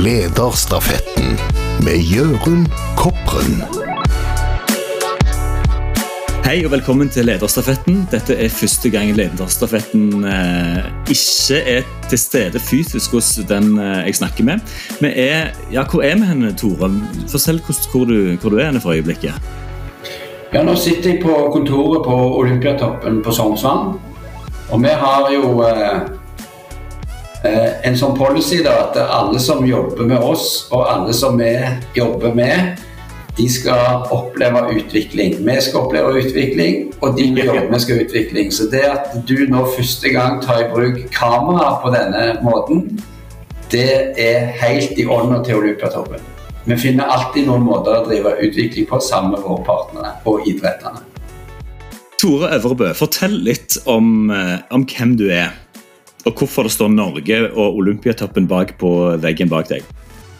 Lederstafetten med Jørund Kopren. Hei og velkommen til Lederstafetten. Dette er første gang Lederstafetten eh, ikke er til stede fysisk hos den eh, jeg snakker med. Vi er, ja, Hvor er vi henne, Tore? Fortell hvor du, hvor du er henne for øyeblikket. Ja, Nå sitter jeg på kontoret på Olympiatoppen på Sognsvann. Og vi har jo eh, en sånn policy da, at alle som jobber med oss, og alle som vi jobber med, de skal oppleve utvikling. Vi skal oppleve utvikling, og de vi jobber med skal utvikling. Så det at du nå første gang tar i bruk kamera på denne måten, det er helt i ånda til Olympiatoppen. Vi finner alltid noen måter å drive utvikling på sammen med våre partnere og idrettene. Tore Øvrebø, fortell litt om, eh, om hvem du er, og hvorfor det står Norge og Olympiatoppen bak på veggen bak deg.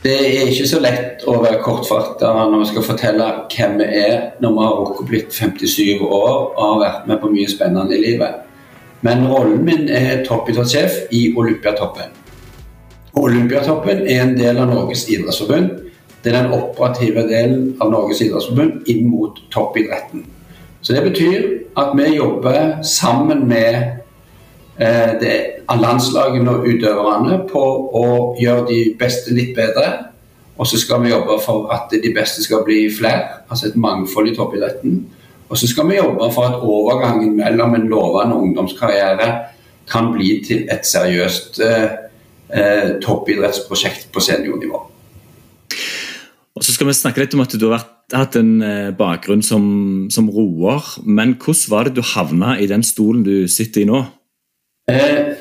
Det er ikke så lett å være kortfatta når vi skal fortelle hvem vi er når vi har rukket blitt 57 år og har vært med på mye spennende i livet. Men rollen min er toppidrettssjef i Olympiatoppen. Olympiatoppen er en del av Norges idrettsforbund. Det er den operative delen av Norges idrettsforbund inn mot toppidretten. Så det betyr at vi jobber sammen med eh, landslagene og utøverne på å gjøre de beste litt bedre. Og så skal vi jobbe for at de beste skal bli flere, altså et mangfold i toppidretten. Og så skal vi jobbe for at overgangen mellom en lovende ungdomskarriere kan bli til et seriøst eh, eh toppidrettsprosjekt på seniornivå. Og så skal vi snakke litt om at du har vært, hatt en eh, bakgrunn som, som, roer. Men hvordan var det du havna i den stolen du sitter i nå? Eh,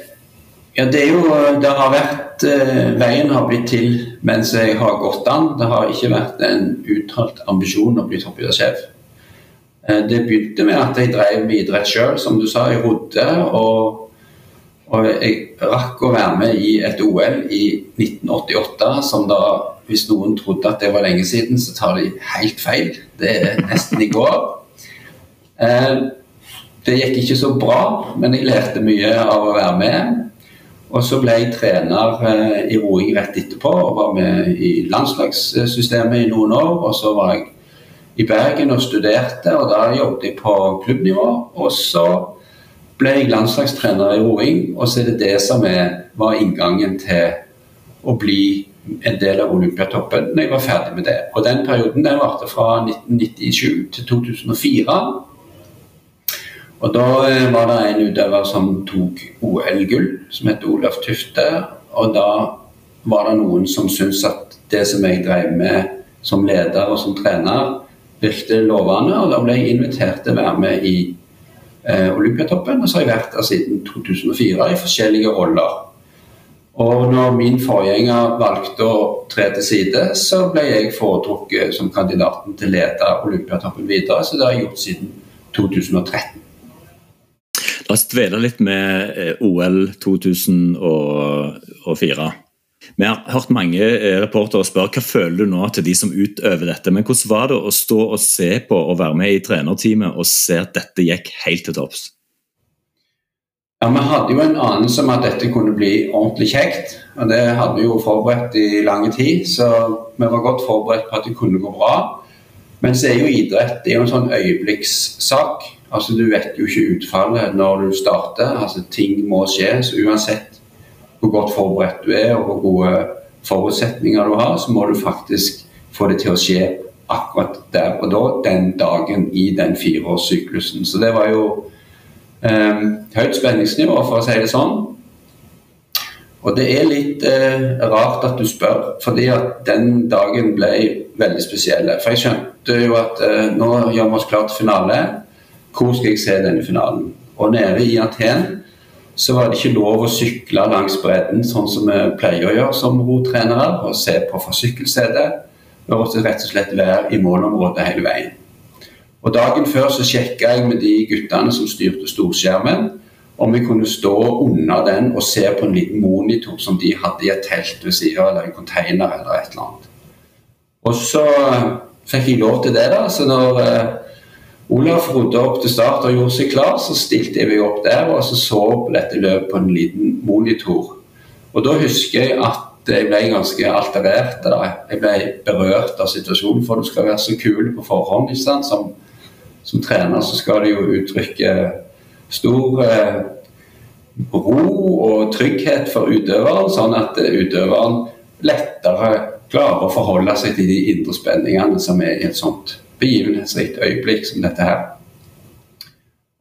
ja, det er jo Det har vært eh, Veien har blitt til mens jeg har gått an. Det har ikke vært en uttalt ambisjon å bli toppidrettssjef. Eh, det begynte med at jeg drev med idrett sjøl, som du sa. Jeg rodde. Og, og jeg rakk å være med i et OL i 1988 som da hvis noen trodde at det var lenge siden, så tar de helt feil. Det er nesten i går. Eh, det gikk ikke så bra, men jeg lærte mye av å være med. Og så ble jeg trener eh, i roing rett etterpå og var med i landslagssystemet i noen år. Og så var jeg i Bergen og studerte, og da jobbet jeg på klubbnivå. Og så ble jeg landslagstrener i roing, og så er det det som er, var inngangen til å bli en del av Olympiatoppen når jeg var ferdig med det. Og Den perioden den varte fra 1997 til 2004. Og Da eh, var det en utøver som tok OL-gull, som het Olaf Tufte. Og da var det noen som syntes at det som jeg drev med som leder og som trener, virket lovende. Og da ble jeg invitert til å være med i eh, Olympiatoppen. Og så har jeg vært der siden 2004 i forskjellige roller. Og når min forgjenger valgte å tre til side, så ble jeg foretrukket som kandidaten til å lede Olympiatoppen videre. Så det har jeg gjort siden 2013. La oss dvele litt med eh, OL 2004. Vi har hørt mange eh, reportere spørre hva føler du nå til de som utøver dette. Men hvordan var det å stå og se på og være med i trenerteamet og se at dette gikk helt til topps? Ja, Vi hadde jo en anelse om at dette kunne bli ordentlig kjekt. og Det hadde vi jo forberedt i lang tid, så vi var godt forberedt på at det kunne gå bra. Men så er jo idrett det er jo en sånn øyeblikkssak. Altså Du vet jo ikke utfallet når du starter. altså Ting må skje. Så uansett hvor godt forberedt du er og hvor gode forutsetninger du har, så må du faktisk få det til å skje akkurat der og da, den dagen i den fireårssyklusen. Så det var jo eh, høyt spenningsnivå, for å si det sånn. Og det er litt eh, rart at du spør, fordi at den dagen ble veldig spesiell. For jeg skjønte jo at eh, nå gjør vi oss klar til finale. Hvor skal jeg se denne finalen? Og nede i Aten så var det ikke lov å sykle langs bredden sånn som vi pleier å gjøre som rotrenere, og se på fra sykkelsetet. Vi måtte rett og slett være i målområdet hele veien. Og Dagen før så sjekka jeg med de guttene som styrte storskjermen, om vi kunne stå under den og se på en liten monitor som de hadde i et telt ved siden eller en container eller et eller annet. Og så fikk jeg lov til det, da. Så når eh, Olaf rodde opp til start og gjorde seg klar, så stilte jeg meg opp der og så så på dette løpet på en liten monitor. Og da husker jeg at jeg ble ganske alterert. Da. Jeg ble berørt av situasjonen, for du skal være så kul på forhånd. ikke sant? Som, som trener så skal du jo uttrykke stor eh, ro og trygghet for utøveren, sånn at utøveren lettere klarer å forholde seg til de indre spenningene som er i et sånt begivenhetsrikt øyeblikk som dette her.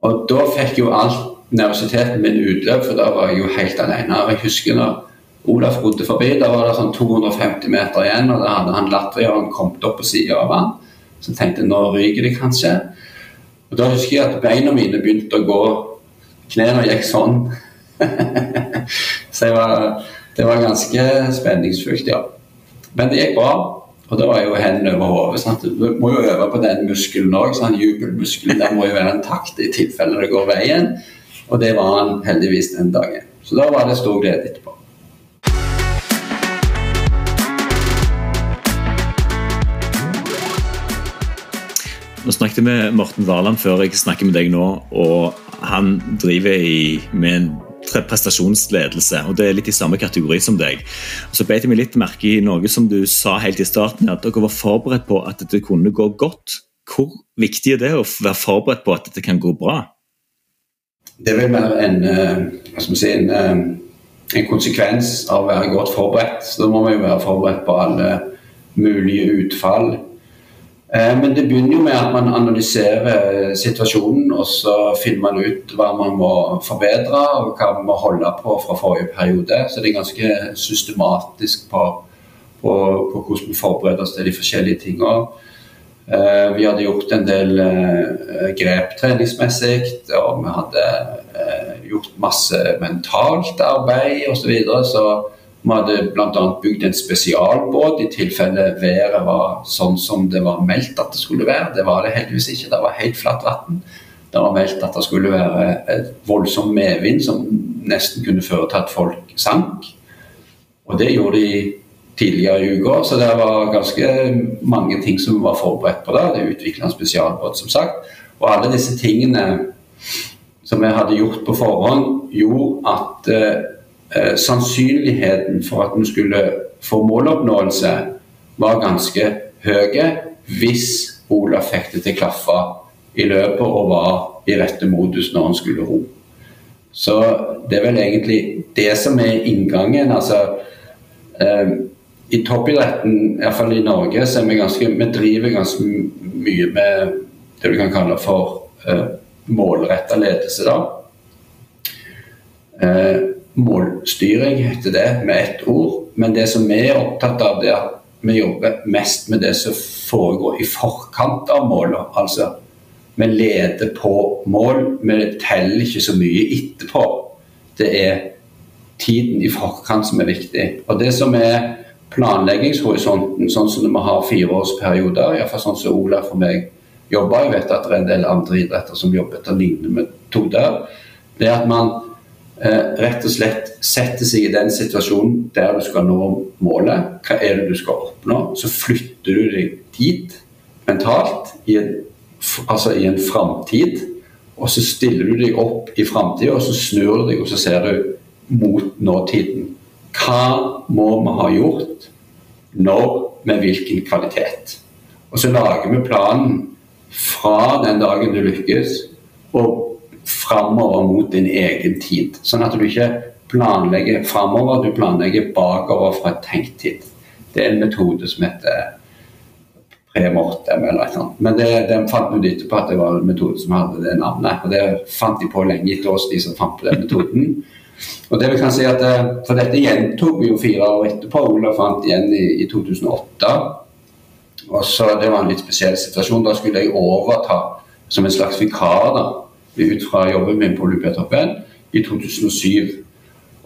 Og da fikk jo alt nervøsiteten min utløp, for da var jeg jo helt alene. Jeg husker når Olaf rodde forbi, da var det sånn 250 meter igjen, og da hadde han latvieren kommet opp på sida av han. Så jeg tenkte nå ryker det kanskje. Og Da husker jeg at beina mine begynte å gå Knærne gikk sånn. så var, det var ganske spenningsfullt, ja. Men det gikk bra. Og da var jo hendene over hodet. Du må jo øve på den muskelen òg. Jubelmuskelen den må jo være en takt i tilfelle det går veien. Og det var han heldigvis den dagen. Så da var det stor glede etterpå. Nå snakket jeg med Morten Varland før jeg snakker med deg nå, og han driver i, med en prestasjonsledelse, og det er litt i samme kategori som deg. Så beit jeg meg litt merke i noe som du sa helt i starten, at dere var forberedt på at dette kunne gå godt. Hvor viktig er det å være forberedt på at dette kan gå bra? Det vil være en, eh, si, en, eh, en konsekvens av å være godt forberedt. Så da må vi jo være forberedt på alle mulige utfall men det begynner jo med at man analyserer situasjonen, og så finner man ut hva man må forbedre og hva man må holde på fra forrige periode. Så det er ganske systematisk på, på, på hvordan vi forbereder oss til de forskjellige tingene. Eh, vi hadde gjort en del eh, grep treningsmessig, og vi hadde gjort masse mentalt arbeid osv. Så, videre, så vi hadde bl.a. bygd en spesialbåt i tilfelle været var sånn som det var meldt at det skulle være. Det var det heldigvis ikke. Det var helt flatt vann. Det var meldt at det skulle være et voldsom medvind som nesten kunne føre til at folk sank. Og det gjorde de tidligere i uka, så det var ganske mange ting som var forberedt på det. Det utvikla en spesialbåt, som sagt. Og alle disse tingene som vi hadde gjort på forhånd, gjorde at eh, sannsynligheten for at vi skulle få måloppnåelse, var ganske høy hvis Ola fikk det til å klaffe i løpet og var i rette modus når han skulle ro. Så det er vel egentlig det som er inngangen. altså eh, I toppidretten, iallfall i Norge, så er vi ganske Vi driver ganske mye med det vi kan kalle for eh, målretta ledelse, da. Eh, målstyring, heter det med ett ord. Men det som vi er opptatt av, det er at vi jobber mest med det som foregår i forkant av målet. Altså, vi leder på mål, vi teller ikke så mye etterpå. Det er tiden i forkant som er viktig. Og det som er planleggingshorisonten, sånn som vi har fireårsperioder, iallfall sånn som Ola for meg jobber, jeg vet at det er en del andre idretter som jobber etter lignende metoder, det er at man rett og slett setter seg i den situasjonen der du skal nå målet. Hva er det du skal oppnå? Så flytter du deg dit mentalt, i en, altså i en framtid. Og så stiller du deg opp i framtida, og så snur du deg, og så ser du mot nåtiden. Hva må vi ha gjort? Når? Med hvilken kvalitet? Og så lager vi planen fra den dagen du lykkes, og framover mot din egen tid. Sånn at du ikke planlegger framover, du planlegger bakover fra tenkt tid. Det er en metode som heter premortem eller noe sånt. Men det, den fant vi etterpå at det var en metode som hadde det navnet. Og det fant de på lenge etter oss, de som fant på den metoden. Og det vi kan si at eh, For dette gjentok vi jo fire år etterpå. Ola fant igjen i, i 2008. Og så Det var en litt spesiell situasjon. Da skulle jeg overta som en slags vikar. da ut fra jobben min på Olympiatoppen i 2007.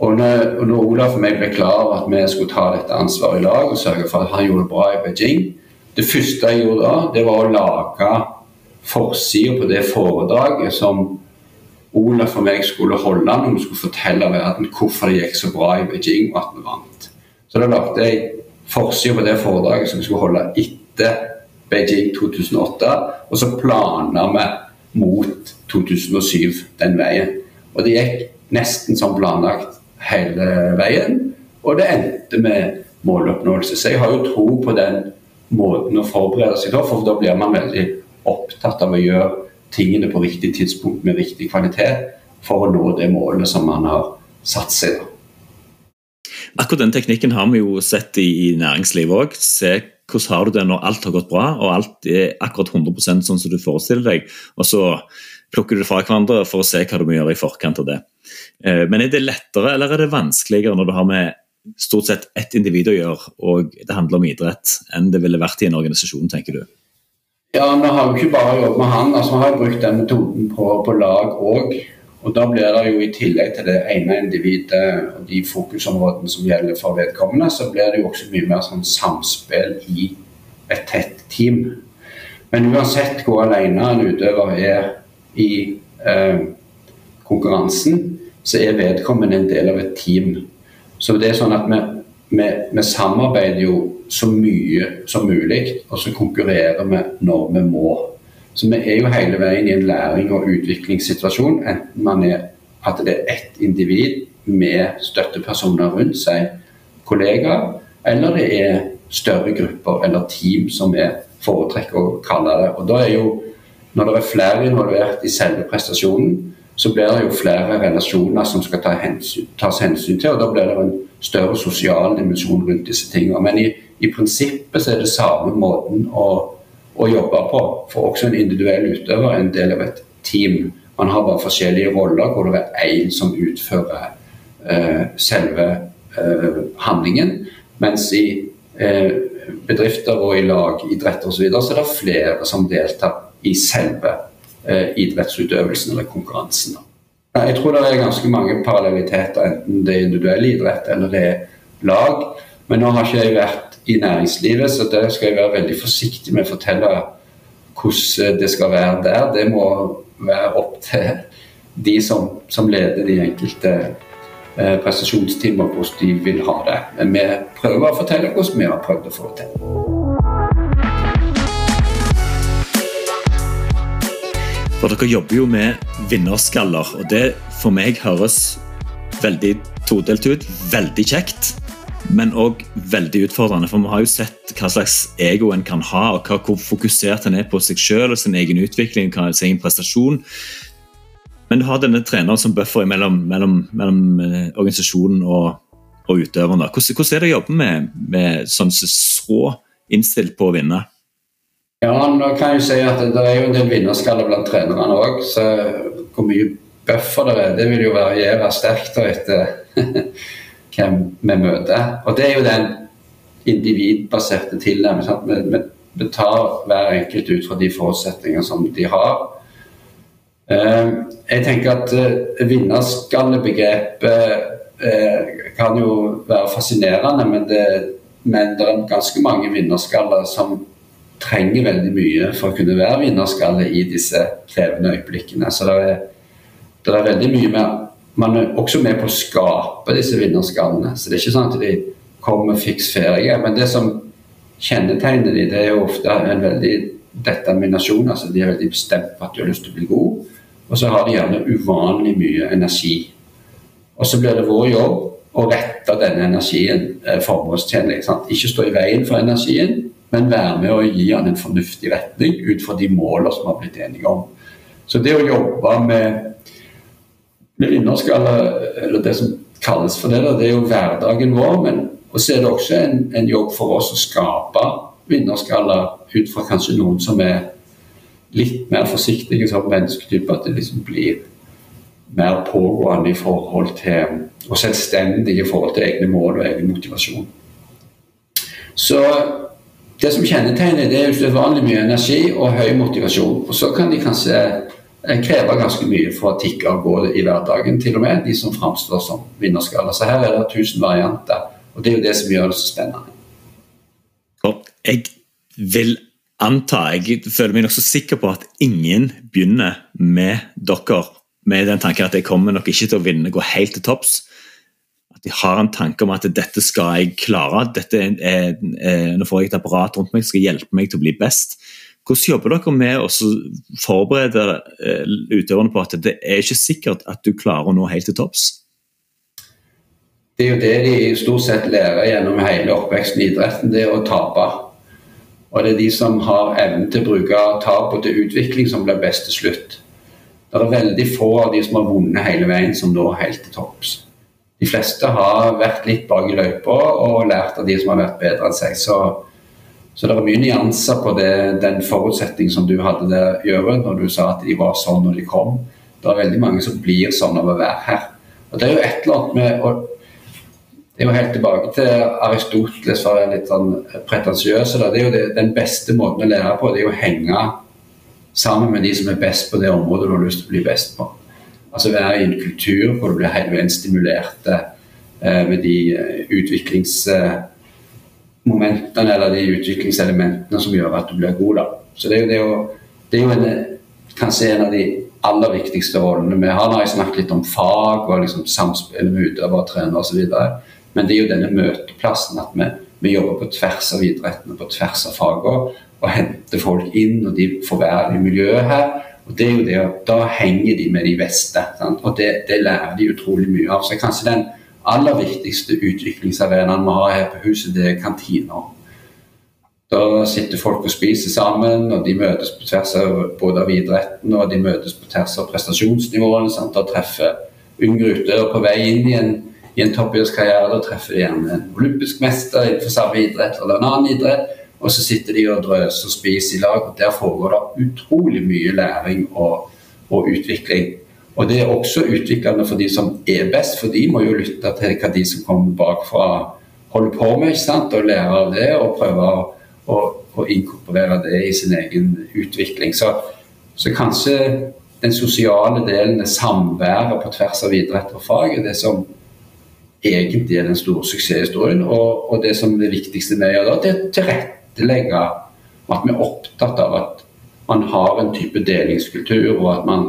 Og når, og når Olaf og meg ble klar over at vi skulle ta dette ansvaret i lag og sørge for at han gjorde det bra i Beijing, det første jeg gjorde da, det var å lage forsida på det foredraget som Olaf og meg skulle holde når vi skulle fortelle verden hvorfor det gikk så bra i Beijing og at vi vant. Så da lagde jeg forsida på det foredraget som vi skulle holde etter Beijing 2008, og så planla vi mot 2007 den veien. Og det gikk nesten som planlagt hele veien. og det endte med måloppnåelse. Så jeg har jo tro på den måten å forberede seg på, for da blir man veldig opptatt av å gjøre tingene på riktig tidspunkt med riktig kvalitet for å nå det målet som man har satt seg. Akkurat den teknikken har vi jo sett i, næringslivet òg. Se hvordan har du det når alt har gått bra og alt er akkurat 100% sånn som du forestiller deg. Og så plukker du det fra hverandre for å se hva du må gjøre i forkant av det. Eh, men er det lettere eller er det vanskeligere når du har med stort sett ett individ å gjøre, og det handler om idrett, enn det ville vært i en organisasjon, tenker du? Ja, vi har jo ikke bare jobbet med han. altså Vi har brukt den metoden på, på lag òg. Og da blir det jo i tillegg til det ene individet og de fokusområdene som gjelder for vedkommende, så blir det jo også mye mer sånn samspill i et tett team. Men uansett hvor alene en utøver er i eh, konkurransen, så er vedkommende en del av et team. Så det er sånn at vi, vi, vi samarbeider jo så mye som mulig, og så konkurrerer vi når vi må. Så vi er jo hele veien i en læring- og utviklingssituasjon, enten man er at det er ett individ med støttepersoner rundt seg, kollegaer, eller det er større grupper eller team, som vi foretrekker å kalle det. Og da er jo, Når det er flere involvert i selve prestasjonen, så blir det jo flere relasjoner som skal ta hensyn, tas hensyn til, og da blir det en større sosial dimensjon rundt disse tingene. Men i, i prinsippet så er det samme måten å, å, jobbe på. For også en individuell utøver er en del av et team. Man har bare forskjellige roller hvor det er én som utfører eh, selve eh, handlingen. Mens i eh, bedrifter og i lag, idrett osv. Så, videre, så er det flere som deltar i selve eh, idrettsutøvelsen eller konkurransen. Jeg tror det er ganske mange parallelliteter, enten det er individuell idrett eller det er lag. Men nå har ikke jeg vært i næringslivet, så der skal jeg være veldig forsiktig med å fortelle hvordan det skal være der. Det må være opp til de som, som leder de enkelte eh, prestasjonsteamer, hvordan de vil ha det. Men vi prøver å fortelle hvordan vi har prøvd å få det til. For dere jobber jo med vinnerskaller, og det for meg høres veldig todelt ut. Veldig kjekt men òg veldig utfordrende. For vi har jo sett hva slags ego en kan ha, og hvor fokusert en er på seg selv og sin egen utvikling, sin egen prestasjon. Men du har denne treneren som buffer mellom, mellom, mellom eh, organisasjonen og, og utøveren. Hvordan, hvordan, er det å jobbe med, med sånn så innstilt på å vinne? Ja, nå kan jeg si at Det er jo en del vinnerskaller blant trenerne òg. Så hvor mye buffer det er, det vil jo variere sterkt etter hvem vi møter. Og det er jo den individbaserte tilnærmingen. Vi, vi, tar hver enkelt ut fra de forutsetninger som de har. Eh, jeg tenker at uh, vinnerskallebegrepet uh, kan jo være fascinerende, men det, men det er ganske mange vinnerskaller som trenger veldig mye for å kunne være vinnerskalle i disse krevende øyeblikkene. Så det er, det er veldig mye mer man er også med på å skape disse vinnerskallene. Så det er ikke sånn at de kommer fiks ferdige. Men det som kjennetegner de, det er jo ofte en veldig determinasjon. altså De er veldig bestemt på at de har lyst til å bli god, Og så har de gjerne uvanlig mye energi. Og så blir det vår jobb å rette denne energien eh, formålstjenlig. Ikke stå i veien for energien, men være med å gi den en fornuftig retning ut fra de målene som vi har blitt enige om. Så det å jobbe med vinnerskalle, eller det som kalles for det, det er jo hverdagen vår. Men så er det også en, en, jobb for oss å skape vinnerskaller ut fra kanskje noen som er litt mer forsiktige som mennesketype. At det liksom blir mer pågående i forhold til og selvstendig i forhold til egne mål og egen motivasjon. Så det som kjennetegner, det er usedvanlig mye energi og høy motivasjon. Og så kan de kanskje krever ganske mye for å tikke gå i hverdagen, til og med de som framstår som vinnerskaller. Så her er det 1000 varianter, og det er jo det som gjør det så spennende. Jeg vil anta, jeg føler meg nokså sikker på at ingen begynner med dere med den tanken at jeg kommer nok ikke til å vinne, gå helt til topps. At de har en tanke om at dette skal jeg klare. dette er, er, Nå får jeg et apparat rundt meg som skal hjelpe meg til å bli best. Hvordan jobber dere med å forberede utøverne på at det er ikke sikkert at du klarer å nå helt til topps? det er jo det de stort sett lærer gjennom hele oppveksten i idretten, det er å tape. Og det er de som har evnen til å bruke tap og til utvikling, som blir best til slutt. Det er veldig få av de som har vunnet hele veien, som når helt til topps. De fleste har vært litt bak i løypa og lært av de som har vært bedre enn seg. Så, så det er mye nyanser på det, den forutsetning som du hadde der, Jørund, når du sa at de var sånn når de kom. Det er veldig mange som blir sånn av å være her. Og Det er jo et eller annet med å det er jo helt tilbake til Aristoteles var litt sånn pretensiøs. Det er jo det, den beste måten å lære på, det er å henge sammen med de som er best på det området du har lyst til å bli best på. Altså være i en kultur hvor du blir hele veien stimulert eh, med de eh, utviklingsmomentene eller de utviklingselementene som gjør at du blir god. da. Så det er jo, det er det er jo en, kanskje en av de aller viktigste rollene vi har. Nå har jeg snakket litt om fag og liksom samspill med utøvere, trenere osv. Men det er jo denne møteplassen at vi, vi jobber på tvers av idrettene, og på tvers av fagene og henter folk inn, og de får være i miljøet her. Og det er jo det, Da henger de med de beste, og det, det, lærer de utrolig mye av. Så kanskje den aller viktigste utviklingsarenaen vi har her på huset, det er kantina. Da sitter folk og spiser sammen, og de møtes på tvers av både av idretten og de møtes på tvers av prestasjonsnivåene. Sant? Og treffer yngre utøvere på vei inn i en i en toppidrettskarriere. Treffer gjerne en olympisk mester innenfor samme idrett eller en annen idrett. Og så sitter de og drøser og spiser i lag. og Der foregår det utrolig mye læring og, og utvikling. Og det er også utviklende for de som er best, for de må jo lytte til hva de som kommer bakfra holder på med, ikke sant? og lære av det og prøve å, å, å inkorporere det i sin egen utvikling. Så, så kanskje den sosiale delen, samværet på tvers av idrett og fag, er det som egentlig er den store suksesshistorien. Og, og det som er det viktigste vi gjør da, det er å tilrettelegge at vi er opptatt av at man har en type delingskultur, og at man,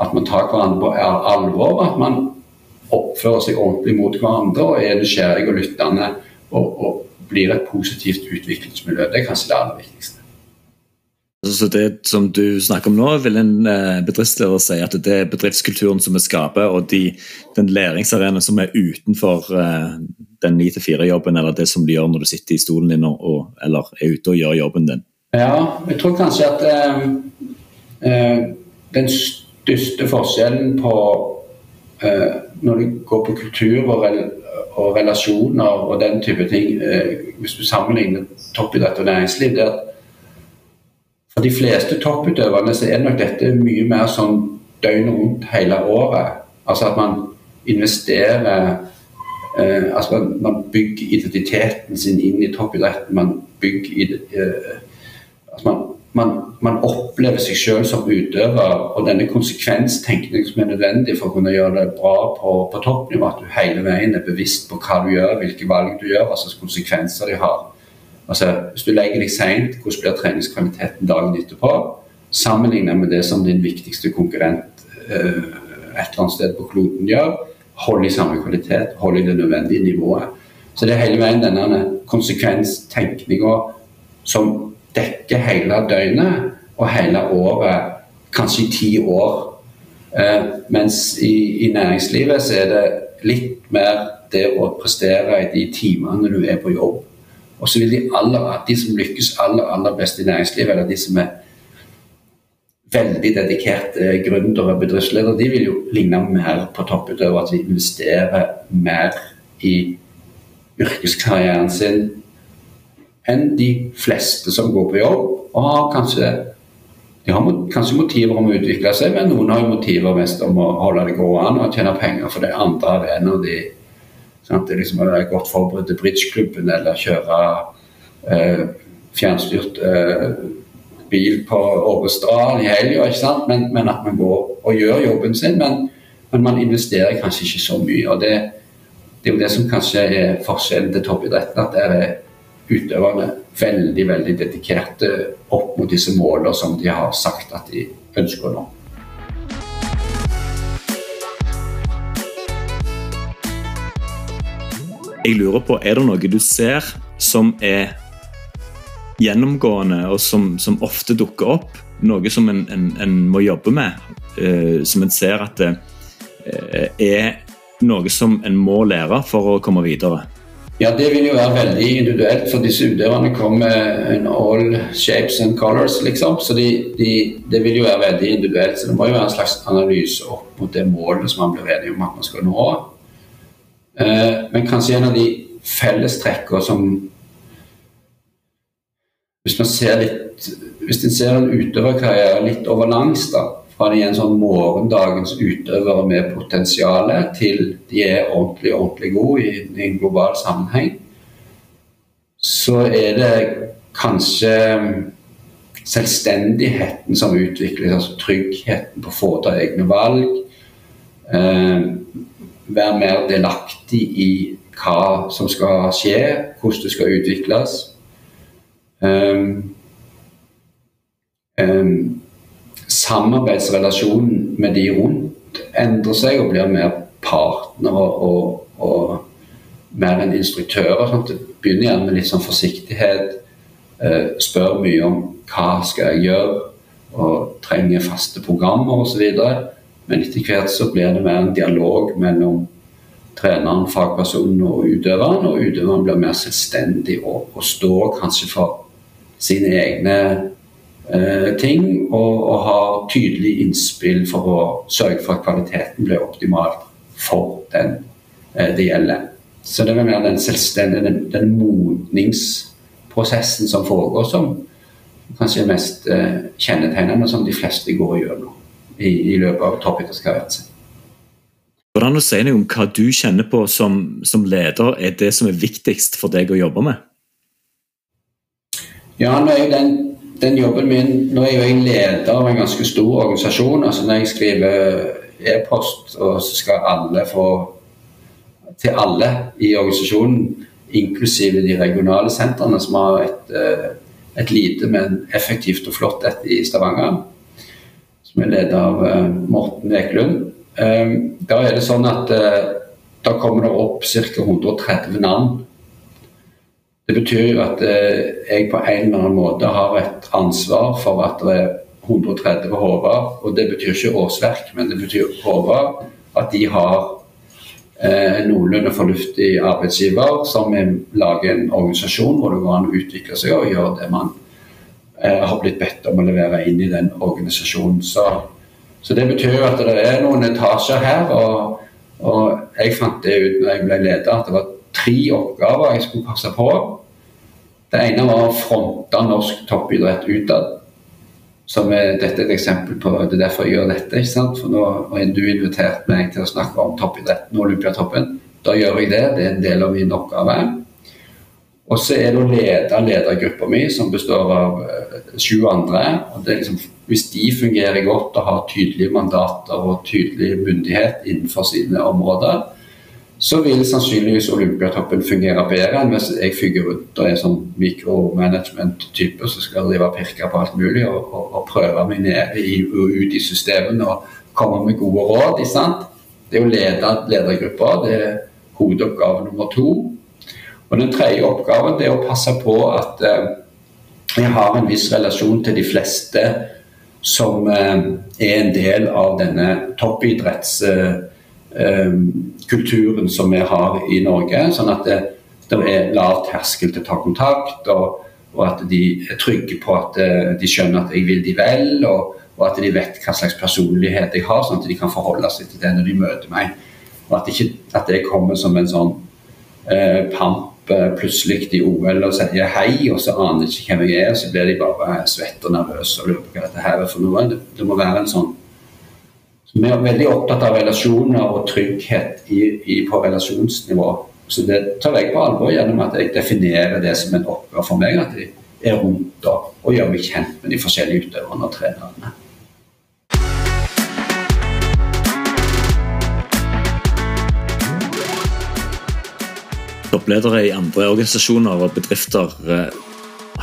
at man tar hverandre på alvor. At man oppfører seg ordentlig mot hverandre og er nysgjerrig og lyttende. Og, og blir et positivt utviklingsmiljø. Det er kanskje det aller viktigste. Så det som du snakker om nå, vil en eh, bedriftsleder si at det er bedriftskulturen som vi skaper, og de, den læringsarenaen som er utenfor uh, den 9-4-jobben, eller det som du gjør når du sitter i stolen din og, eller er ute og gjør jobben din? Ja, jeg tror kanskje at uh, uh, den største forskjellen på når det går på kultur og, rel og, relasjoner og den type ting, hvis du sammenligner toppidrett og næringsliv, det er at for de fleste topputøverne så er nok dette mye mer sånn døgnet rundt hele året. Altså at man investerer eh, altså man, man, bygger identiteten sin inn i toppidretten. Man bygger eh, altså man, man, man, opplever seg selv som utøver, og denne konsekvenstenkningen som er nødvendig for å kunne gjøre det bra på, på toppnivå, at du hele veien er bevisst på hva du gjør, hvilke valg du gjør, hva slags konsekvenser de har. Altså, Hvis du legger deg seint, hvordan blir treningskvaliteten dagen etterpå? Sammenlignet med det som din viktigste konkurrent uh, et eller annet sted på kloden gjør. Hold i samme kvalitet, hold i det nødvendige nivået. Så det er hele veien denne konsekvenstenkninga som dekker hele døgnet og hele året, kanskje i ti år. Eh, mens i, i næringslivet så er det litt mer det å prestere i de timene du er på jobb. Og så vil de, aller, de som lykkes aller, aller best i næringslivet, eller de som er veldig dedikerte gründere og bedriftsledere, de vil jo ligne mer på topputøvere. At de investerer mer i yrkeskarrieren sin enn de fleste som går på jobb. og har kanskje de har kanskje motiver om å utvikle seg, men noen har jo motiver mest om å holde det gående og tjene penger for det andre arenaer de Sant? Det er liksom å være godt forberedt til bridgeklubben eller kjøre eh, fjernstyrt eh, bil på Årestrand i helga. Men, men at man går og gjør jobben sin. Men, men, man investerer kanskje ikke så mye. og det, det er jo det som kanskje er forskjellen til toppidretten. At det er utøverne veldig veldig dedikerte opp mot disse målene som de har sagt at de ønsker nå. Jeg lurer på, Er det noe du ser som er gjennomgående, og som, som ofte dukker opp? Noe som en, en, en må jobbe med? Uh, som en ser at det uh, er noe som en må lære for å komme videre? Ja, Det vil jo være veldig individuelt, for disse utøverne kommer med all shapes and colors. liksom, så de, de, Det vil jo være veldig individuelt. så Det må jo være en slags analyse opp mot det målet som man blir enig om at man skal nå. Eh, men kanskje en av de fellestrekkene som Hvis man ser litt, hvis en ser en utøverkarriere litt over langs, da, de er en sånn morgendagens utøvere med potensial til de er ordentlig, ordentlig gode i, en global sammenheng, så er det kanskje selvstendigheten som utvikles, altså tryggheten på å få ta egne valg. Eh, være mer delaktig i hva som skal skje, hvordan det skal utvikles. Um, um, samarbeidsrelasjonen med de rundt endrer seg og blir mer partnere og, og mer enn instruktører. Sånn. Det begynner gjerne med litt sånn forsiktighet. Eh, spør mye om hva skal jeg gjøre, og trenger faste programmer osv. Men etter hvert så blir det mer en dialog mellom treneren, fagpersonen og utøveren. Og utøveren blir mer selvstendig og, og står kanskje for sine egne ting, og, og har tydelig innspill for å sørge for at kvaliteten blir optimalt for den eh, det gjelder. Så det er mer den selvstendige, den, den modningsprosessen som foregår, som kanskje er mest eh, kjennetegnende, som de fleste går gjennom i, i løpet av toppidrettskarrieren sin. Hvordan å si noe om hva du kjenner på som, som leder er det som er viktigst for deg å jobbe med? Ja, nå er jo den den jobben min Nå er jeg jo leder av en ganske stor organisasjon. altså Når jeg skriver e-post, og så skal alle få Til alle i organisasjonen, inklusive de regionale sentrene, som har et, eh, et lite, men effektivt og flott et i Stavanger, som er ledet av eh, Morten Ekelund. Eh, da er det sånn at da kommer det opp ca. 130 navn det betyr at eh, jeg på en eller annen måte har et ansvar for at det er 130 hoder. Og det betyr ikke årsverk, men det betyr hoder. At de har eh, en noenlunde fornuftig arbeidsgiver som lager en organisasjon hvor det går an å utvikle seg og gjøre det man eh, har blitt bedt om å levere inn i den organisasjonen. Så, så det betyr at det er noen etasjer her. og, og jeg fant det ut når jeg ble leder, at det var tre oppgaver jeg skulle passe på. Det ene var å fronte norsk toppidrett utad. Som er, dette er et eksempel på det er derfor jeg gjør dette. ikke sant? For nå har du invitert meg til å snakke om toppidretten og Olympiatoppen. Da gjør jeg det. Det er en del av min oppgave. Og så er det å lede ledergruppa mi, som består av uh, sju andre. og liksom, Hvis de fungerer godt og har tydelige mandater og tydelig myndighet innenfor sine områder, så vil sannsynligvis Olympiatoppen fungere bedre enn hvis jeg fyker rundt og er sånn mikromanagement-type som skal drive og pirke på alt mulig og, og, og prøve meg ned i, ut i systemene og komme med gode råd. Ikke sant? Det å lede ledergrupper. Det er hovedoppgave nummer to. Og Den tredje oppgaven det er å passe på at eh, jeg har en viss relasjon til de fleste som eh, er en del av denne toppidretts... Eh, kulturen som vi har i Norge. Sånn at det, det er lav terskel til å ta kontakt, og, og, at de er trygge på at eh, de skjønner at jeg vil de vel, og, og, at de vet hva slags personlighet jeg har, sånn at de kan forholde seg til det når de møter meg. Og at, ikke, at jeg kommer som en sånn eh, pamp eh, plutselig i OL og sier hei, og så aner de ikke hvem jeg er, og så blir de bare svette og nervøse og lurer på hva dette her er for noe. Det, det må være en sånn vi er veldig opptatt av relasjoner og trygghet i, i, på relasjonsnivå. Så det tar jeg på alvor gjennom at jeg definerer det som en oppgave for meg. At jeg er rundt og, og gjør meg kjent med de forskjellige utøverne og trenerne. Toppledere i andre organisasjoner og bedrifter eh,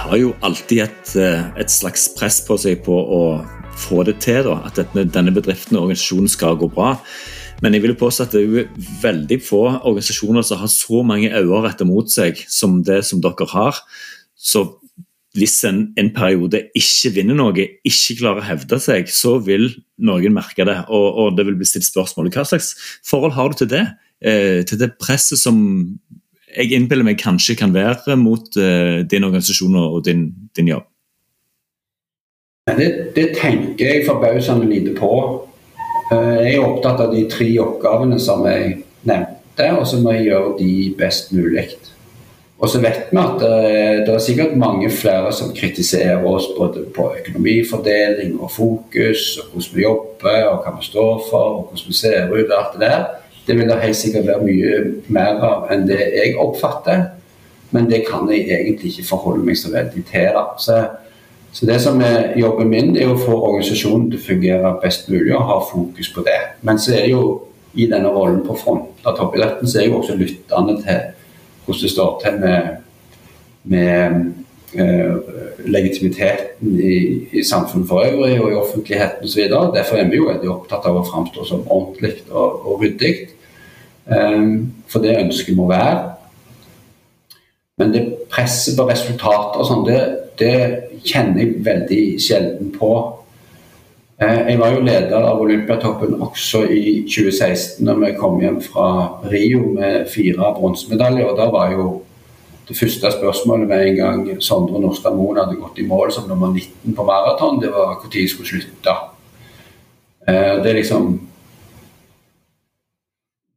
har jo alltid et, eh, et slags press på seg på å få det til, da, at denne bedriften og organisasjonen skal gå bra. Men jeg vil påstå at det er veldig få organisasjoner som har så mange øyne rettet mot seg som det som dere har. Så hvis en, en, periode ikke vinner noe, ikke klarer å hevde seg, så vil noen merke det, og, og det vil bli stilt spørsmål. Hva slags forhold har du til det? eh, til det presset som jeg innbiller meg kanskje kan være mot eh, din organisasjon og din, din jobb? Det, det, tenker jeg forbausende lite på. Eh, jeg er opptatt av de tre oppgavene som jeg nevnte, og så må jeg gjøre de best mulig. Og så vet vi at det er, det er, sikkert mange flere som kritiserer oss både på økonomifordeling og fokus, og hvordan vi jobber, og hva vi står for, og hvordan vi ser ut. og alt Det der. Det vil det helt sikkert være mye mer av enn det jeg oppfatter. Men det kan jeg egentlig ikke forholde meg så veldig til. Da. Så, det som er jobben min, er å få organisasjonen til å fungere best mulig og ha fokus på det. Men så er det jo i denne rollen på front av toppidretten, så er jeg jo også lyttende til hvordan det står til med, med eh, legitimiteten i, i, samfunnet for øvrig og i offentligheten osv. Derfor er vi jo veldig opptatt av å framstå som ordentlig og, og ryddig. Um, for det ønsket må være. Men det presset på resultater og sånn, det, det, kjenner jeg veldig sjelden på. Uh, jeg var jo leder av Olympiatoppen også i 2016, da vi kom hjem fra Rio med fire bronsemedaljer. og Da var jo det første spørsmålet med en gang Sondre Norstad Moen hadde gått i mål som nummer 19 på maraton, det var når jeg skulle slutte. Uh, det er liksom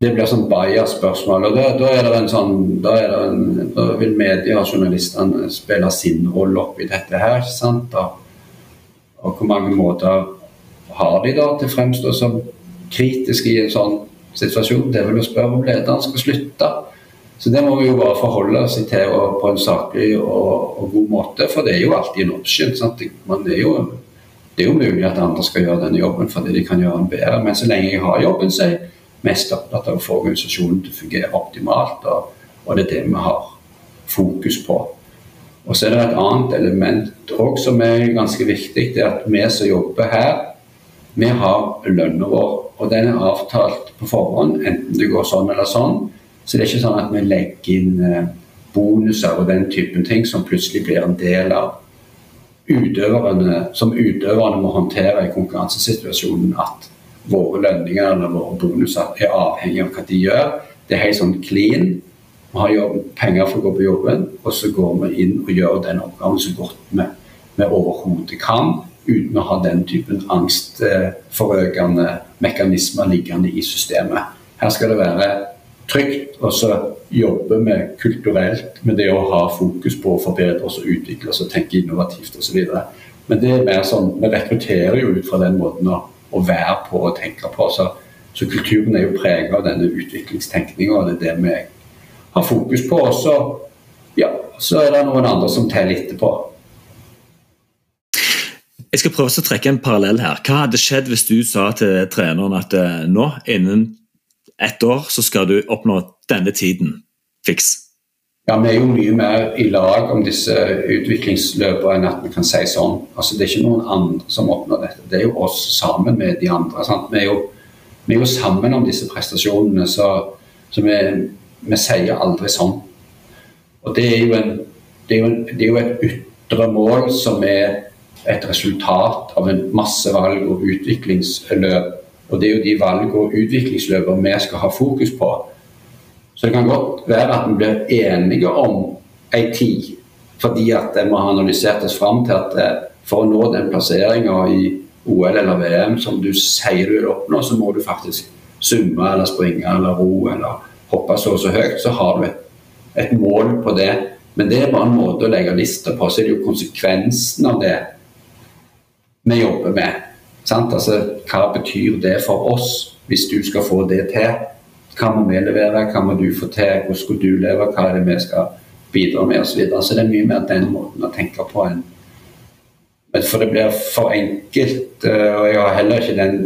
det blir sånn bias-spørsmål. og da, da, er det en sånn, da, en, da vil media og journalistene spille sin rolle oppi dette her. sant? Og, og hvor mange måter har de da til å fremstå som kritiske i en sånn situasjon? Det vel å spørre om lederen skal slutte. Så det må vi jo bare forholde oss til på en saklig og, og, god måte, for det er jo alltid en option. sant? Man er jo, det er jo mulig at andre skal gjøre denne jobben fordi de kan gjøre den bedre, men så lenge jeg har jobben, så mest opptatt av å få organisasjonen til å fungere optimalt, og, og, det er det vi har fokus på. Og så er det et annet element òg som er ganske viktig. Det er at vi som jobber her, vi har lønna vår. Og den er avtalt på forhånd, enten det går sånn eller sånn. Så det er ikke sånn at vi legger inn eh, bonuser og den typen ting som plutselig blir en del av utøverne, som utøverne må håndtere i konkurransesituasjonen. At våre lønninger eller våre bonuser er avhengig av hva de gjør. Det er helt sånn clean. Vi har jobb, penger for å gå på jobben, og så går vi inn og gjør den oppgaven så godt vi, vi overhodet kan, uten å ha den typen angstforøkende mekanismer liggende i systemet. Her skal det være trygt, og så jobbe med kulturelt med det å ha fokus på å forbedre oss og utvikle oss og tenke innovativt osv. Men det er mer sånn, vi rekrutterer jo ut fra den måten å å være på og tenke på. Så, så kulturen er jo preget av denne utviklingstenkninga, og det er det vi har fokus på. Og så, ja, så er det noen andre som teller etterpå. Jeg skal prøve å trekke en parallell her. Hva hadde skjedd hvis du sa til treneren at eh, nå, innen ett år, så skal du oppnå denne tiden fiks? Ja, Vi er jo mye mer i lag om disse utviklingsløpene enn at vi kan si sånn. Altså, Det er ikke noen andre som oppnår dette, det er jo oss sammen med de andre. Vi er, jo, vi, er jo, sammen om disse prestasjonene, så, så vi, vi, sier aldri sånn. Og Det er en, det er en, det er jo et ytre mål som er et resultat av en masse valg og utviklingsløp. Og det er jo de valg og utviklingsløpene vi skal ha fokus på. Så det kan godt være at vi blir enige om ei tid, fordi at vi har analysert oss fram til at eh, for å nå den plasseringa i OL eller VM som du sier du vil oppnå, så må du faktisk summe eller springe eller ro eller hoppe så og så høyt. Så har du et, et mål på det. Men det er bare en måte å legge lista på. Så er det jo konsekvensen av det vi jobber med. Altså, hva betyr det for oss hvis du skal få det til? Hva må vi levere, hva må du få til, hvordan skal du leve, hva er det vi skal bidra med osv. Så, så det er mye mer den måten å tenke på enn For det blir for enkelt, eh, og jeg har heller ikke den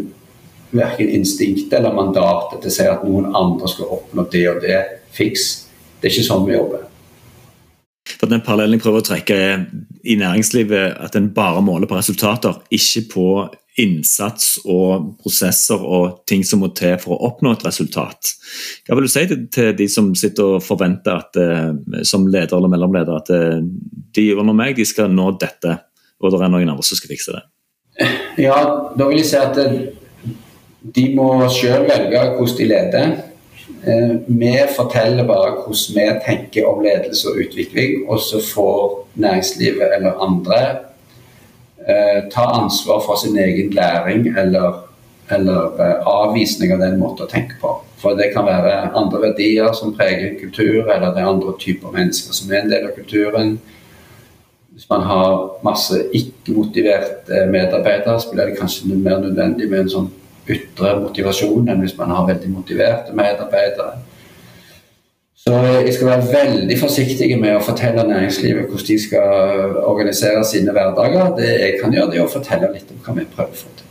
verken instinkt eller mandatet til å si at noen andre skal oppnå det og det fiks. Det er ikke sånn vi jobber. For den Parallellen jeg prøver å trekke i næringslivet at en bare måler på resultater, ikke på innsats og prosesser og ting som må til for å oppnå et resultat. Hva vil du si til, de som sitter og forventer at eh, som leder eller mellomleder at eh, de under meg de skal nå dette, og det er noen andre som skal fikse det? Ja, da vil jeg si at eh, de må selv velge hvordan de leder. Vi forteller bare hvordan vi tenker om ledelse og utvikling, og så får næringslivet eller andre eh, ta ansvar for sin egen læring eller, eller eh, avvisning av den måten å tenke på. For det kan være andre verdier som preger kultur, eller det er andre typer mennesker som er en del av kulturen. Hvis man har masse ikke-motiverte medarbeidere, så blir det kanskje mer nødvendig med en sånn ytre motivasjon enn hvis man har veldig motiverte medarbeidere. Så jeg skal være veldig forsiktig med å fortelle næringslivet hvordan de skal organisere sine hverdager. Det jeg kan gjøre, er å fortelle litt om hva vi prøver å få til.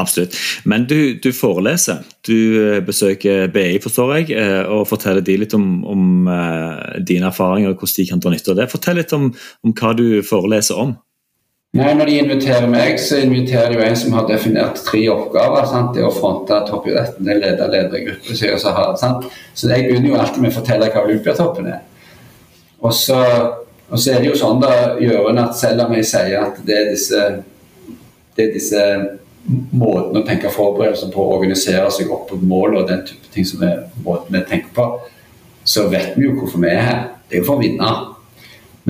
Absolutt. Men du, du, foreleser. Du eh, besøker BI, forstår jeg, eh, og forteller de litt om, om dine erfaringer og hvordan de kan dra nytte av det. Fortell litt om, om hva du foreleser om. Nei, Når de inviterer meg, så inviterer de jo en som har definert tre oppgaver. Sant? Det å fronte toppidretten, det er lede ledergruppe. Så, så, sant? så jeg begynner jo alltid med å fortelle hva Olympiatoppen er. Og så, og så er det jo sånn da, Jørund, at selv om jeg sier at det er disse, det er disse måtene å tenke forberedelser på, å organisere seg opp mot mål og den type ting som er måten vi tenker på, så vet vi jo hvorfor vi er her. Det er jo for å vinne.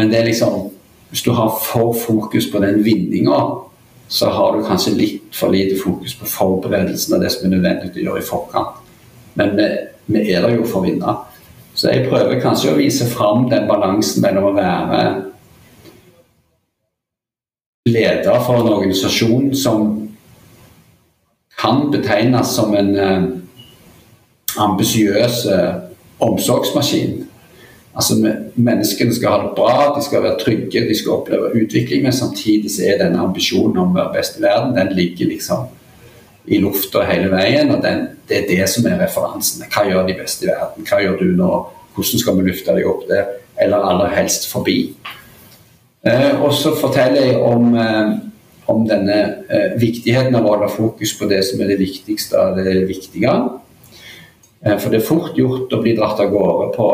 Men det er liksom hvis du har for fokus på den vinninga, så har du kanskje litt for lite fokus på forberedelsen av det som er nødvendig å gjøre i forkant. Men vi, vi er der jo for å vinne. Så jeg prøver kanskje å vise fram den balansen mellom å være leder for en organisasjon som kan betegnes som en eh, ambisiøs eh, omsorgsmaskin Altså, Menneskene skal ha det bra, de skal være trygge, de skal oppleve utvikling. Men samtidig så er denne ambisjonen om å være best i verden, den ligger liksom i lufta hele veien. og den, Det er det som er referansene. Hva gjør de beste i verden? Hva gjør du nå? Hvordan skal vi løfte deg opp der? Eller aller helst forbi. Eh, og så forteller jeg om, eh, om denne eh, viktigheten av å holde fokus på det som er det viktigste av det viktige. Eh, for det er fort gjort å bli dratt av gårde på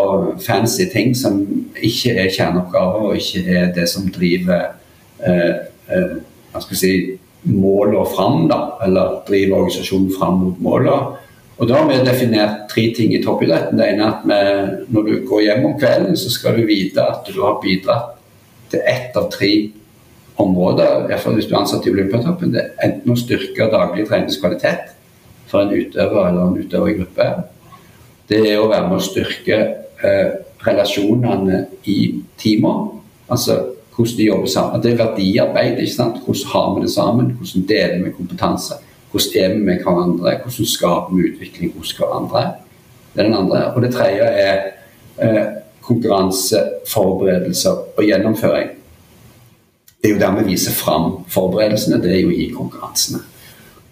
fancy ting som ikke er kjerneoppgaver, og ikke er det som driver eh, eh, skal si, målene fram, da, eller driver organisasjonen fram mot målene. Og Da har vi definert tre ting i toppidretten. Det ene er at vi, når du går hjem om kvelden, så skal du vite at du har bidratt til ett av tre områder. Iallfall hvis du er ansatt i Olympiatoppen. Det er enten å styrke daglig treningskvalitet for en utøver eller en utøvergruppe det er å være med å styrke eh, relasjonene i teamet. Altså hvordan de jobber sammen. Det er verdiarbeid. ikke sant? Hvordan har vi det sammen? Hvordan deler vi kompetanse? Hvordan er vi med hverandre? Hvordan skaper vi utvikling hos hverandre? Det er den andre. Og det tredje er eh, konkurranse, forberedelser og gjennomføring. Det er jo der vi viser fram forberedelsene, det er jo i konkurransene.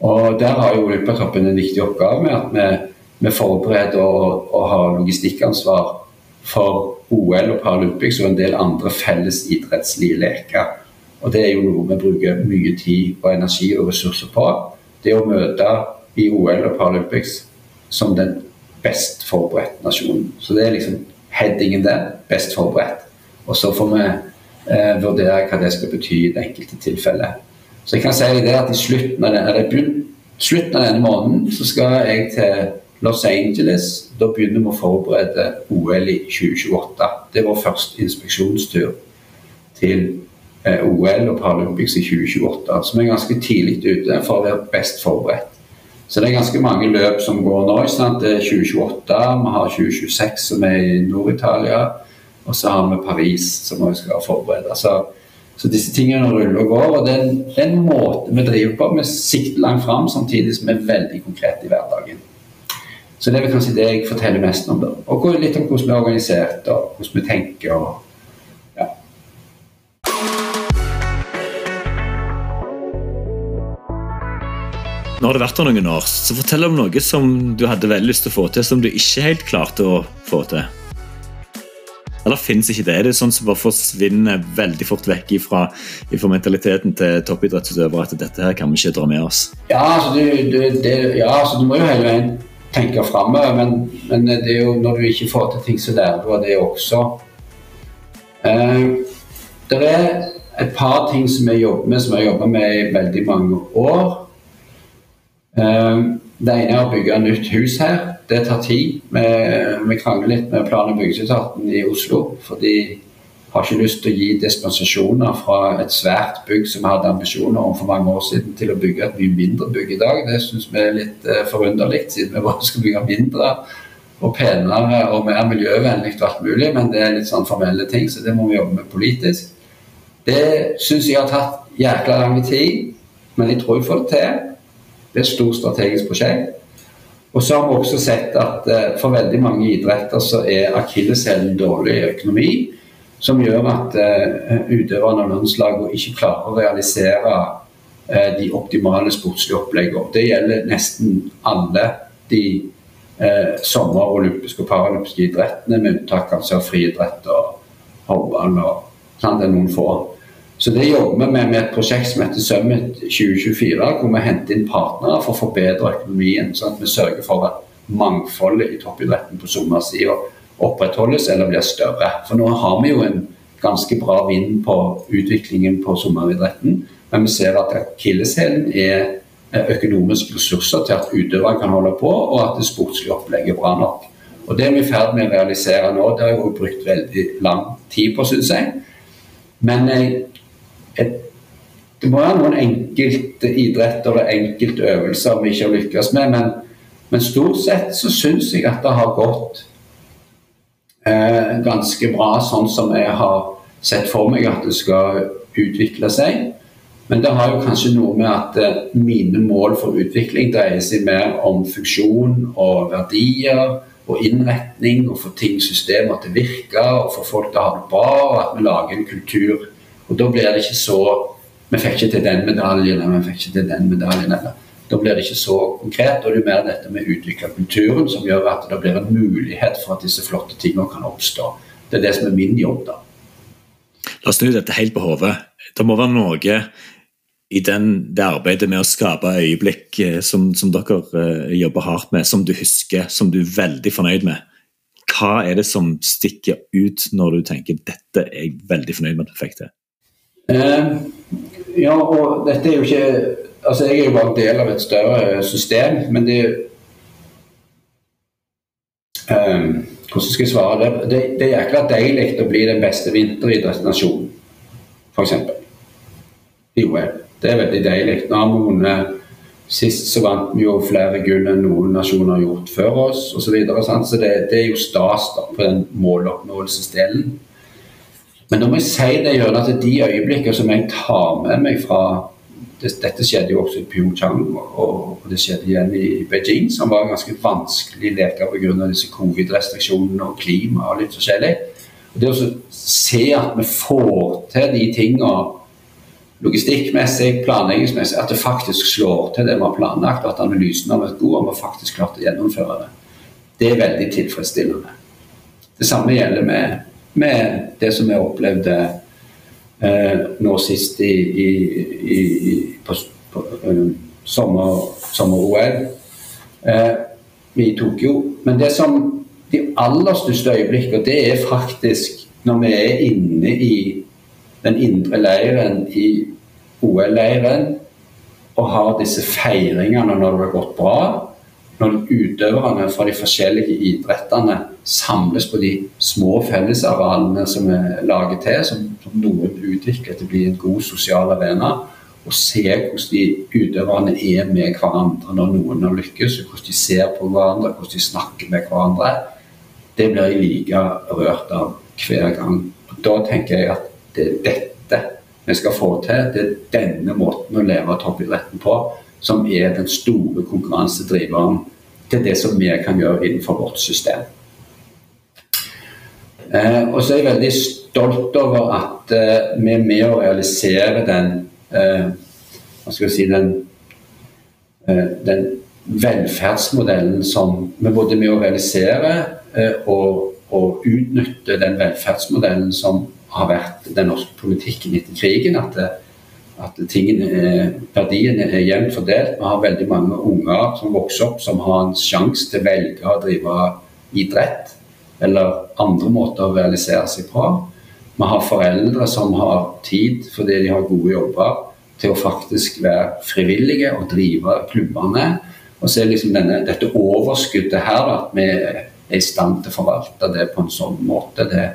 Og Der har jo Olympiatoppen en viktig oppgave med at vi vi forbereder og, og har logistikkansvar for OL og Paralympics og en del andre felles idrettslige leker. Og Det er jo noe vi bruker mye tid og energi og ressurser på. Det å møte i OL og Paralympics som den best forberedte nasjonen. Så det er liksom headingen der. Best forberedt. Og så får vi eh, vurdere hva det skal bety i det enkelte tilfellet. Så jeg kan si det at i slutten av, denne, slutten av denne måneden så skal jeg til Los Angeles. Da begynner vi å forberede OL i 2028. Det er vår første inspeksjonstur til eh, OL og Paralympics i 2028. Så vi er ganske tidlig ute for å være best forberedt. Så det er ganske mange løp som går nå. Sant? Det er 2028, vi har 2026 som er i Nord-Italia, og så har vi Paris som vi skal forberede. Så, så disse tingene ruller og går. og Det er en måte vi driver på. Vi sikter langt fram, samtidig som vi er veldig konkrete i hverdagen. Så det er kanskje det jeg forteller mest om. da. Og litt om hvordan vi er organisert og hvordan vi tenker. og ja. Nå har det vært her noen år, så fortell om noe som du hadde veldig lyst til å få til, som du ikke helt klarte å få til. Eller fins ikke det? Er det sånn som bare forsvinner veldig fort vekk ifra mentaliteten til toppidrettsutøvere at dette her kan vi ikke dra med oss? Ja, altså du, du, det, ja, altså, du må jo hele veien tenke framover. Men, men, det er jo når du ikke får til ting, så lærer du av det også. Eh, det er et par ting som jeg jobber med, som jeg jobba med i veldig mange år. Eh, det ene er å bygge et nytt hus her. Det tar tid. Vi, vi krangler litt med plan- og byggeetaten i Oslo. For de har ikke lyst til å gi dispensasjoner fra et svært bygg som vi hadde ambisjoner om for mange år siden, til å bygge et mye mindre bygg i dag. Det syns vi er litt uh, forunderlig, siden vi bare skal bygge mindre og penere og mer miljøvennlig og alt mulig. Men det er litt sånn formelle ting, så det må vi jobbe med politisk. Det syns jeg har tatt jækla lang tid, men jeg tror jeg får det til. Det er et stort strategisk prosjekt. Og så har vi også sett at uh, for veldig mange idretter så er akilleshælen dårlig økonomi som gjør at uh, utøverne av landslagene ikke klarer å realisere uh, de optimale sportslige oppleggene. Det gjelder nesten alle de uh, sommer-, olympiske og paralympiske idrettene, med unntak av friidrett og håndball og sånn, det er noen få. Så det jobber vi med med et prosjekt som heter Summit 2024, hvor vi henter inn partnere for å forbedre økonomien, sånn at vi sørger for mangfoldet i toppidretten på sommersida opprettholdes eller blir større. For nå har vi jo en ganske bra vind på utviklingen på sommeridretten. Men vi ser at akilleshælen er økonomiske ressurser til at utøvere kan holde på, og at det sportslige opplegget er bra nok. Og Det er vi i ferd med å realisere nå. Det har jeg brukt veldig lang tid på, syns jeg. Men jeg, et, det må være noen enkelte idretter og enkelte øvelser vi ikke har lykkes med. Men, men stort sett så syns jeg at det har gått eh, ganske bra, sånn som jeg har sett for meg at det skal utvikle seg. Men det har jo kanskje noe med at eh, mine mål for utvikling dreier seg mer om funksjon og verdier og innretning, og få ting systemer til å virke, og få folk til å ha det bra, og at vi lager en kultur. Og da blir det ikke så Vi fikk ikke til den medaljen, eller vi fikk ikke til den medaljen. eller da blir det ikke så konkret. og det er mer dette med å utvikle kulturen som gjør at det blir en mulighet for at disse flotte tingene kan oppstå. Det er det som er min jobb, da. La oss snu dette helt på hodet. Det må være noe i den, det arbeidet med å skape øyeblikk eh, som, som dere uh, jobber hardt med, som du husker, som du er veldig fornøyd med. Hva er det som stikker ut når du tenker dette er jeg veldig fornøyd med at du fikk til? Uh, ja, og dette er jo ikke altså Jeg er jo bare del av et større system, men det um, Hvordan skal jeg svare det? Det, det er jækla deilig å bli den beste vinteridrettsnasjonen, f.eks. I OL. Det er veldig deilig. Nå har vi vunnet Sist så vant vi jo flere gull enn noen nasjoner har gjort før oss osv. Så, videre, så det, det, er jo stas da, på den måloppnåelsesdelen. Men da må jeg si det gjør at de øyeblikkene som jeg tar med meg fra dette skjedde jo også i Pyeongchang, og, det skjedde igjen i Beijing, som var en ganske vanskelig leker pga. disse covid-restriksjonene og klima og litt forskjellig. Og det å se at vi får til de tingene logistikkmessig, planleggingsmessig, at det faktisk slår til det vi har planlagt, at analysen har vært god og vi faktisk klart å gjennomføre det, det er veldig tilfredsstillende. Det samme gjelder med, med det som vi opplevde nå sist i, i, i, på, på sommer-OL sommer eh, i Tokyo. Men det som de aller største øyeblikkene, det er faktisk når vi er inne i den indre leiren i OL-leiren og har disse feiringene når det har gått bra når utøverne fra de forskjellige idrettene samles på de små fellesarealene som er laget til, som, som noen utvikler til å bli en god sosial arena, og se hvordan de utøverne er med hverandre når noen har lykkes, hvordan de ser på hverandre, hvordan de snakker med hverandre, det blir jeg like rørt av hver gang. Da tenker jeg at det er dette vi skal få til. Det er denne måten å leve toppidretten på som er den store konkurransedriveren til det som vi kan gjøre innenfor vårt system. Eh, og så er jeg veldig stolt over at eh, vi er med å realisere den eh, hva skal jeg si, den, eh, den velferdsmodellen som vi både er med å realisere eh, og, og utnytte den velferdsmodellen som har vært den norske politikken etter krigen. At det, at tingene, verdiene er jevnt fordelt. Vi har veldig mange unger som vokser opp som har en sjanse til å velge å drive idrett eller andre måter å realisere seg på. Vi har foreldre som har tid fordi de har gode jobber til å faktisk være frivillige og drive klubbene. Og så er liksom denne, dette overskuddet her, at vi er i stand til å forvalte det på en sånn måte, det,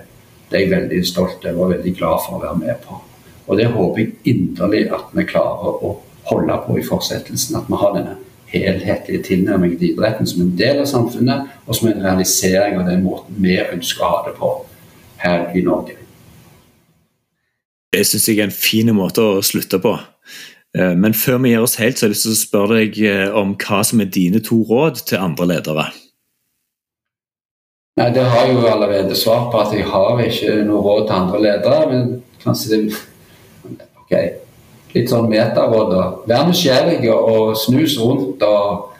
det er jeg veldig stolt over og veldig glad for å være med på. Og det håper jeg inderlig at vi klarer å holde på i fortsettelsen. At vi har denne helhetlige tilnærmingen til idretten som en del av samfunnet, og som en realisering av den måten vi ønsker å ha det på her i Norge. Det syns jeg er en fin måte å slutte på. Eh, men før vi gir oss helt, så har jeg lyst til å spørre deg eh, om hva som er dine to råd til andre ledere. Nei, Det har jeg jo allerede svart på, at jeg har ikke noe råd til andre ledere. Men kanskje det Ok, litt sånn metaråd, da. Vær nysgjerrig og snus rundt. Og,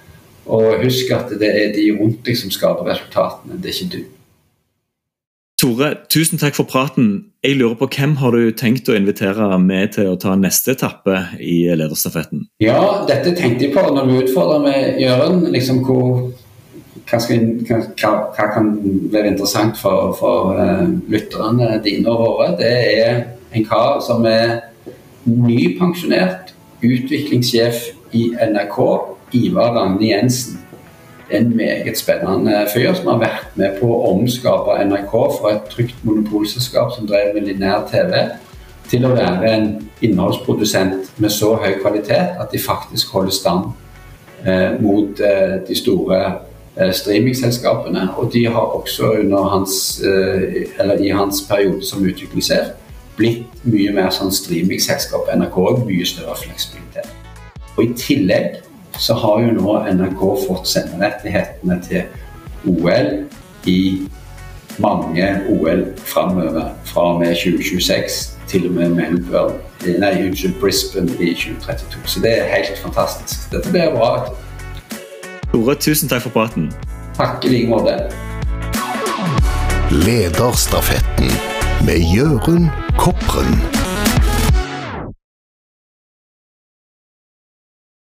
og husk at det er de rundt deg som skaper resultatene, det er ikke du. Tore, tusen takk for praten. Jeg lurer på Hvem har du tenkt å invitere med til å ta neste etappe i lederstafetten? Ja, dette tenkte jeg på når du utfordra meg, Jørund. Liksom hvor, hva, skal, hva, hva, kan være interessant for, for uh, lytterne dine og våre? Det er en kar som er nypensjonert utviklingssjef i NRK, Ivar Ragne Jensen en meget spennende fyr som har vært med på å omskape NRK fra et trygt monopolselskap som drev med linær TV, til å være en innholdsprodusent med så høy kvalitet at de faktisk holder stand eh, mot eh, de store eh, streamingselskapene. Og de har også hans, eh, i hans periode som utviklingssjef blitt mye mer sånn streamingselskap. NRK har mye større fleksibilitet. Og I tillegg så har jo nå NRK fått senderettighetene til OL i mange OL framover. Fra og med 2026 til og med Melbourne, nei, unnskyld, Brisbane i 2032. Så det er helt fantastisk. Dette blir bra. Tore, tusen takk for praten. Takk i like måte. Lederstafetten med Jørund Kopren.